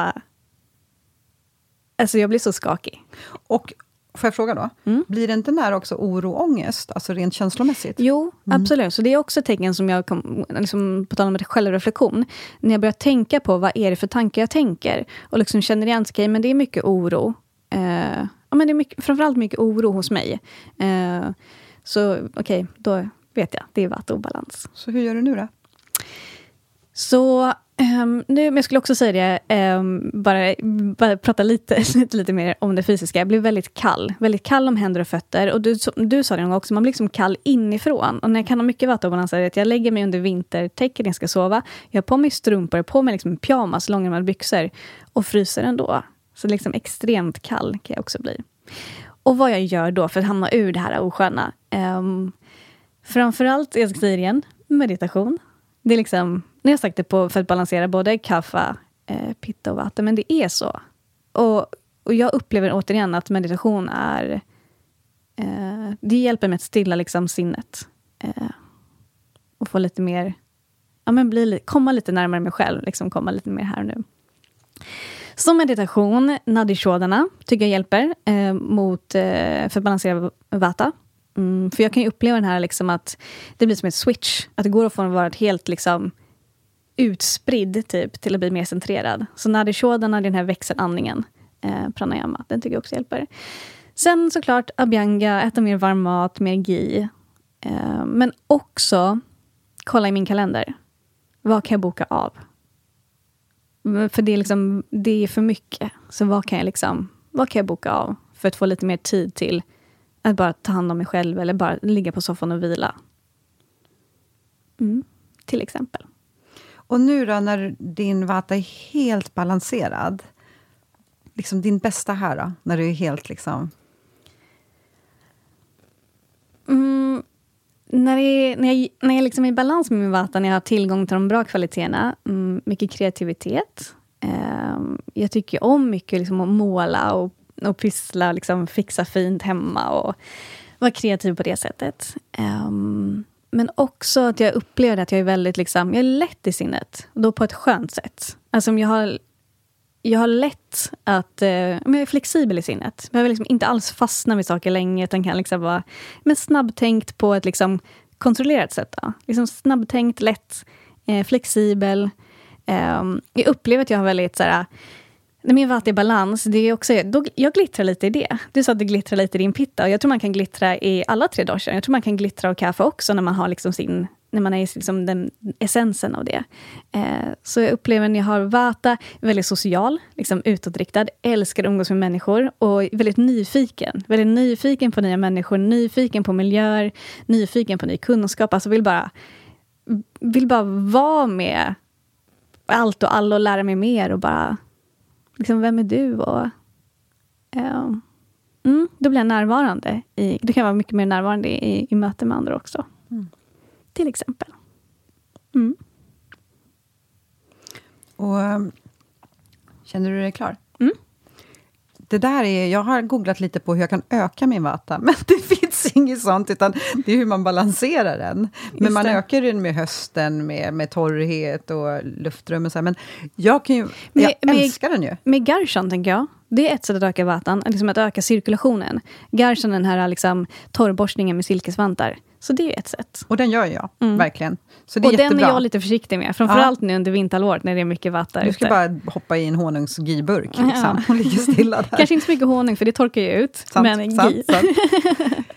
Alltså jag blir så skakig. Och Får jag fråga då? Mm. Blir det inte där också oro och ångest, alltså rent känslomässigt? Jo, mm. absolut. Så det är också ett tecken som jag, kom, liksom, på tal om självreflektion, när jag börjar tänka på vad är det för tankar jag tänker, och liksom känner igen, okay, men det är mycket oro. Eh, ja, men det är mycket, framförallt mycket oro hos mig. Eh, så okej, okay, då vet jag, det är vattobalans. Så hur gör du nu då? Så Um, nu, men jag skulle också säga det, um, bara, bara prata lite, lite, *laughs* lite mer om det fysiska. Jag blev väldigt kall. Väldigt kall om händer och fötter. Och du, du sa det någon gång också, man blir liksom kall inifrån. Och när jag kan ha mycket vattenbalans, är att jag lägger mig under vintertäcket när jag ska sova. Jag har på mig strumpor, på mig liksom pyjamas, långärmade byxor. Och fryser ändå. Så liksom extremt kall kan jag också bli. Och vad jag gör då för att hamna ur det här osköna. Um, framförallt, jag ska säga det igen, meditation. Det är liksom ni har sagt det på, för att balansera både kaffe, eh, pitta och vatten, men det är så. Och, och jag upplever återigen att meditation är... Eh, det hjälper mig att stilla liksom sinnet. Eh, och få lite mer... Ja, men bli, komma lite närmare mig själv, liksom komma lite mer här och nu. Så meditation, nadishodana, tycker jag hjälper eh, mot, eh, för att balansera vata. Mm, för jag kan ju uppleva den här liksom att det blir som ett switch. Att det går från att vara helt liksom, utspridd typ, till att bli mer centrerad. Så Nadi Shodana, den här växelandningen, eh, pranayama, den tycker jag också hjälper. Sen såklart abhyanga, äta mer varm mat, mer gi. Eh, men också kolla i min kalender. Vad kan jag boka av? För det är, liksom, det är för mycket. Så vad kan, jag liksom, vad kan jag boka av för att få lite mer tid till att bara ta hand om mig själv eller bara ligga på soffan och vila? Mm, till exempel. Och nu då, när din vata är helt balanserad, liksom din bästa här då, när du är helt liksom... Mm, när, är, när jag, när jag liksom är i balans med min vata, när jag har tillgång till de bra kvaliteterna, mm, mycket kreativitet. Eh, jag tycker om mycket liksom att måla och, och pyssla, liksom fixa fint hemma och vara kreativ på det sättet. Um, men också att jag upplever att jag är väldigt liksom, jag är lätt i sinnet. Och då på ett skönt sätt. Alltså jag har, jag har lätt att... Eh, jag är flexibel i sinnet. Jag behöver liksom inte alls fastna vid saker länge, utan kan liksom vara men snabbtänkt på ett liksom kontrollerat sätt. Då. Liksom snabbtänkt, lätt, eh, flexibel. Eh, jag upplever att jag har väldigt så här, min vatt i balans, det är också, då, jag glittrar lite i det. Du sa att du glittrar lite i din pitta. Och jag tror man kan glittra i alla tre doshor. Jag tror man kan glittra av kaffe också, när man har liksom sin när man är liksom den essensen av det. Eh, så jag upplever när jag har vata, väldigt social, liksom utåtriktad, älskar att umgås med människor och väldigt nyfiken. Väldigt nyfiken på nya människor, nyfiken på miljöer, nyfiken på ny kunskap. Alltså vill bara, vill bara vara med allt och alla och lära mig mer och bara liksom, vem är du? Och, eh, mm, då blir jag närvarande. I, då kan jag vara mycket mer närvarande i, i möte med andra också. Mm. Till exempel. Mm. Och, um, känner du dig klar? Mm. Det där är, jag har googlat lite på hur jag kan öka min vata, *laughs* men det finns inget sånt, utan det är hur man balanserar den. Men man det. ökar den med hösten, med, med torrhet och luftrum och så här. Men jag kan ju, jag men- älskar den ju. Med garshan, tänker jag. Det är ett sätt att öka vatan, liksom att öka cirkulationen. Garshan, den här liksom, torrborstningen med silkesvantar. Så det är ett sätt. Och den gör jag, Mm. verkligen. Så det är Och den jättebra. är jag lite försiktig med. Framförallt nu under vinterhalvåret när det är mycket vata Du ska bara hoppa i en honungsgiburk liksom, Ja. och ligga stilla där. Kanske inte så mycket honung, för det torkar ju ut. Sant, men sant, sant. *laughs*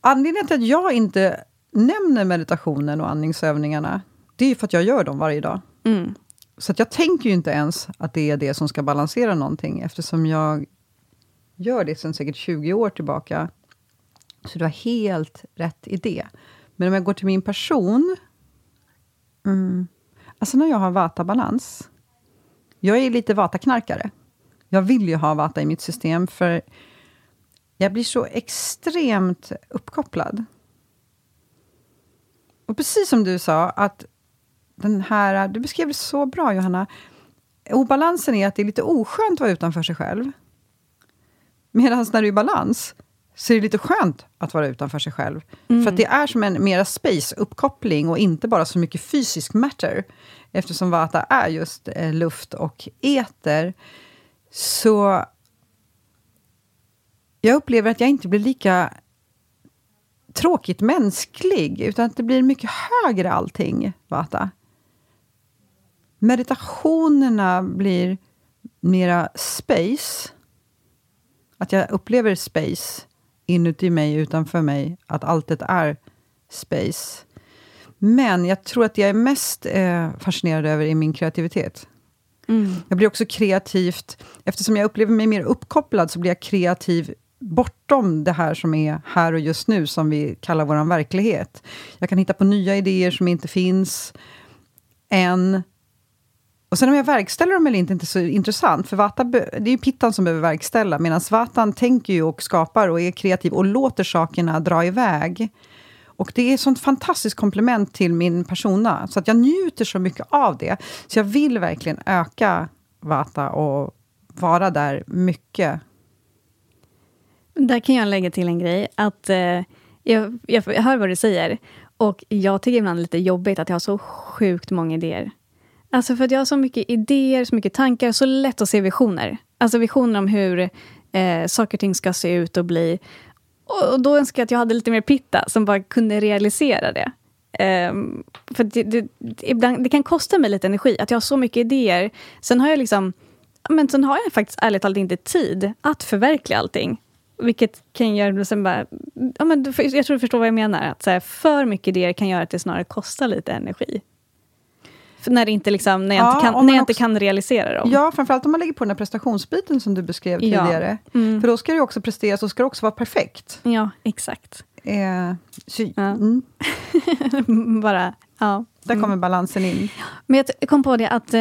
Anledningen till att jag inte nämner meditationen och andningsövningarna, det är ju för att jag gör dem varje dag. Mm. Så att jag tänker ju inte ens att det är det som ska balansera någonting, eftersom jag gör det sedan säkert 20 år tillbaka. Så du har helt rätt i det. Men om jag går till min person... Mm, alltså när jag har vata-balans... Jag är lite vata-knarkare. Jag vill ju ha vata i mitt system, för jag blir så extremt uppkopplad. Och precis som du sa, att den här... Du beskrev det så bra, Johanna. Obalansen är att det är lite oskönt att vara utanför sig själv. Medan när du är i balans, så är det lite skönt att vara utanför sig själv. För att det är som en mera space, uppkoppling och inte bara så mycket fysisk matter. Eftersom Vata är just eh, luft och eter. Så jag upplever att jag inte blir lika tråkigt mänsklig, utan att det blir mycket högre allting, Vata. Meditationerna blir mera space. Att jag upplever space inuti mig, utanför mig. Att alltet är space. Men jag tror att det jag är mest eh, fascinerad över är min kreativitet. Mm. Jag blir också kreativt, eftersom jag upplever mig mer uppkopplad, så blir jag kreativ bortom det här som är här och just nu, som vi kallar vår verklighet. Jag kan hitta på nya idéer som inte finns än. Och sen om jag verkställer dem eller inte, är inte så intressant, för Vata, det är ju Pittan som behöver verkställa, medan Vatan tänker ju och skapar och är kreativ och låter sakerna dra iväg. Och det är ett sånt fantastiskt komplement till min persona, så att jag njuter så mycket av det. Så jag vill verkligen öka Vata och vara där mycket. Där kan jag lägga till en grej. Att, eh, jag, jag hör vad du säger. Och jag tycker ibland det är lite jobbigt att jag har så sjukt många idéer. Alltså för att jag har så mycket idéer, så mycket tankar, så lätt att se visioner. Alltså visioner om hur eh, saker och ting ska se ut och bli. Och, och då önskar jag att jag hade lite mer pitta som bara kunde realisera det. Um, för det, det, ibland, det kan kosta mig lite energi, att jag har så mycket idéer. Sen har jag liksom men sen har jag faktiskt ärligt talat inte tid att förverkliga allting. Vilket kan göra sen bara... Ja, men du- jag tror du förstår vad jag menar. Att så här, för mycket idéer kan göra att det snarare kostar lite energi. För när, inte liksom, när jag, Ja, inte, kan, när jag inte också- kan realisera dem. Ja, framförallt om man lägger på den här prestationsbiten som du beskrev Ja. tidigare. Mm. För då ska det också presteras, och ska det också vara perfekt. Ja, exakt. Eh, Ja. mm, *laughs* Bara, ja. där kommer balansen in. Men jag kom på det att eh,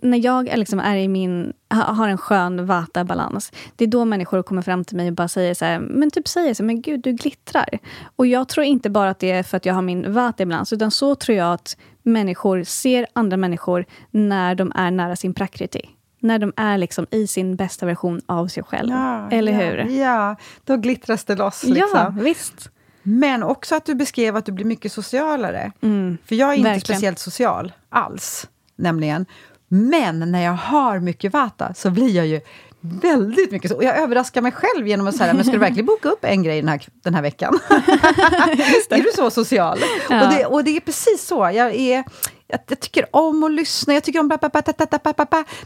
när jag är liksom är i min, ha, har en skön vata-balans, det är då människor kommer fram till mig och bara säger så här, men typ säger så här, men gud, du glittrar. Och jag tror inte bara att det är för att jag har min vata-balans, utan så tror jag att människor ser andra människor när de är nära sin prakriti. När de är liksom i sin bästa version av sig själv. Eller ja, hur? Ja, då glittras det loss. Liksom. Ja, visst. Men också att du beskrev att du blir mycket socialare. Mm, För jag är inte verkligen. speciellt social alls, nämligen. Men när jag har mycket vata så blir jag ju väldigt mycket så. Och jag överraskar mig själv genom att säga, men ska du verkligen boka upp en grej den här, den här veckan? *laughs* är du så social? Ja. Och, det, och det är precis så. Jag, är, jag, jag tycker om att lyssna, jag tycker om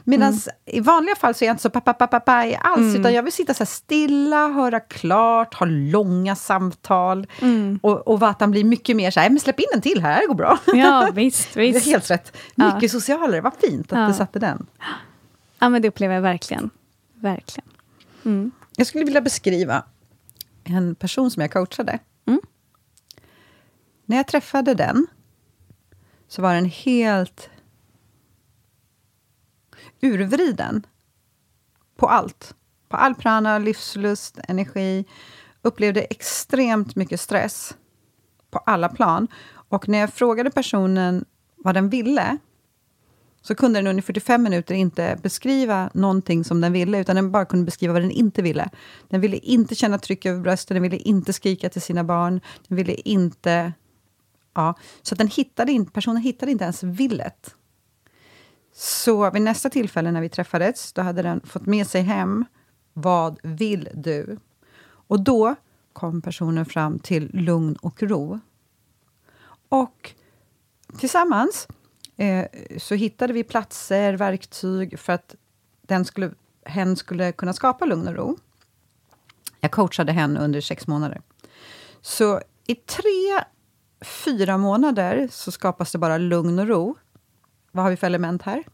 Medan Mm. i vanliga fall så är jag inte så papapapapa alls, utan jag vill sitta så här stilla, höra klart, ha långa samtal. Mm. Och, och Vatan blir mycket mer så här, men släpp in en till här, det går bra. Ja, *laughs* visst. Det är visst. helt rätt. Ja. Mycket socialare, vad fint att Ja. du satte den. Ja, men det upplever jag verkligen. Verkligen. Mm. Jag skulle vilja beskriva en person som jag coachade. Mm. När jag träffade den så var den helt urvriden på allt. På all prana, livslust, energi. Upplevde extremt mycket stress på alla plan. Och när jag frågade personen vad den ville så kunde den under 45 minuter inte beskriva någonting som den ville, utan den bara kunde beskriva vad den inte ville. Den ville inte känna tryck över bröstet, den ville inte skrika till sina barn, den ville inte... Ja, så den hittade in, personen hittade inte ens villet. Så vid nästa tillfälle när vi träffades, då hade den fått med sig hem, vad vill du? Och då kom personen fram till lugn och ro. Och tillsammans eh, så hittade vi platser, verktyg för att den skulle, hen skulle kunna skapa lugn och ro. Jag coachade henne under sex månader. Så i tre, fyra månader så skapas det bara lugn och ro. Vad har vi för element här?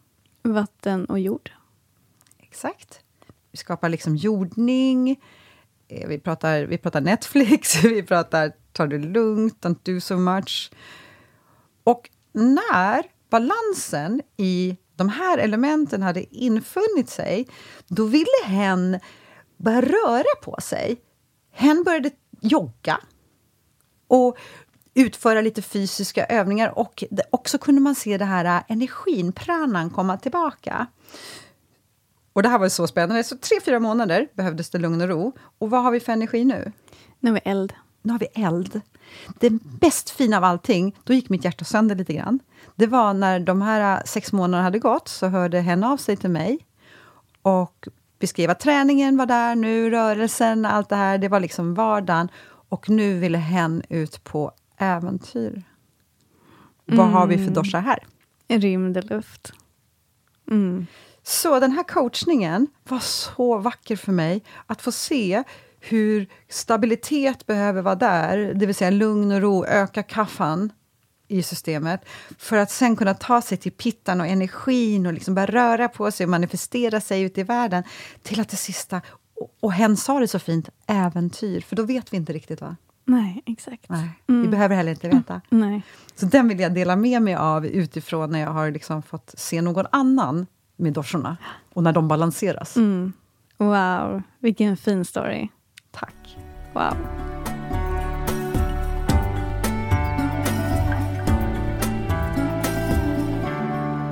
Vatten och jord. Exakt. Vi skapar liksom jordning, eh, vi pratar, vi pratar Netflix, *laughs* vi pratar ta det lugnt, don't do so much. Och när balansen i de här elementen hade infunnit sig, då ville hen börja röra på sig. Hen började jogga och utföra lite fysiska övningar och också kunde man se det här äh, energin, pranan, komma tillbaka. Och det här var så spännande. Så tre, fyra månader behövdes det lugn och ro. Och vad har vi för energi nu? Nu har vi eld. Nu har vi eld. Det bäst fina av allting, då gick mitt hjärta sönder lite grann. Det var när de här äh, sex månaderna hade gått, så hörde hen av sig till mig och beskrev att träningen var där nu, rörelsen, allt det här. Det var liksom vardagen. Och nu ville hen ut på äventyr. Vad har vi för dosha här? Rymd och luft. Mm. Så den här coachningen var så vacker för mig, att få se hur stabilitet behöver vara där, det vill säga lugn och ro, öka kaffan i systemet, för att sen kunna ta sig till pittan och energin och liksom börja röra på sig och manifestera sig ute i världen, till att det sista, och, och hen sa det så fint, äventyr, för då vet vi inte riktigt. va? Nej, exakt. Nej, Vi behöver heller inte veta. Nej. Så den vill jag dela med mig av utifrån när jag har liksom fått se någon annan med doshorna och när de balanseras. Mm. Wow, vilken fin story. Tack. Wow.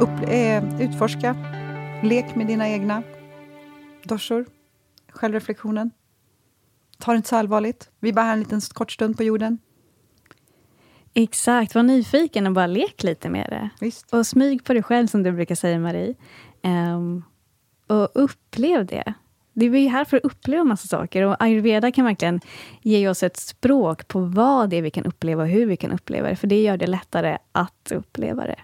Upp, eh, utforska, lek med dina egna doshor, självreflektionen. Ta det inte så allvarligt. Vi är bara här en liten kort stund på jorden. Exakt, var nyfiken och bara lek lite med det. Visst. Och smyg på dig själv, som du brukar säga, Marie. Ehm, och upplev det. Det är ju här för att uppleva massa saker. Och ayurveda kan verkligen ge oss ett språk på vad det är vi kan uppleva och hur vi kan uppleva det. För det gör det lättare att uppleva det.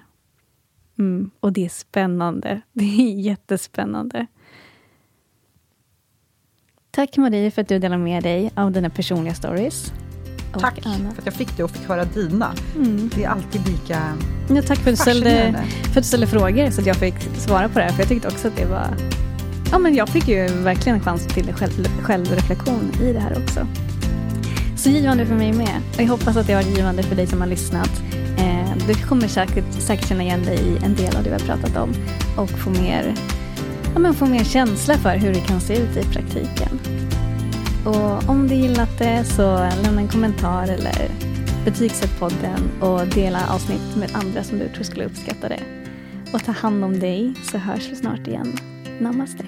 Mm. Och det är spännande. *laughs* Det är jättespännande. Tack Marie för att du delar med dig av dina personliga stories. Tack Anna. för att jag fick det och fick höra dina. Mm. Det är alltid lika Ja, tack för att, du ställde, för att du ställde frågor så att jag fick svara på det här. För jag tyckte också att det var... Ja, men jag fick ju verkligen en chans till själv, självreflektion i det här också. Så givande för mig med. Och jag hoppas att det var givande för dig som har lyssnat. Eh, du kommer säkert, säkert känna igen dig i en del av det vi har pratat om. Och få mer, ja, men få mer känsla för hur det kan se ut i praktiken. Och om du gillat det så lämna en kommentar eller betygsätt podden och dela avsnitt med andra som du tror skulle uppskatta det. Och ta hand om dig så hörs vi snart igen. Namaste.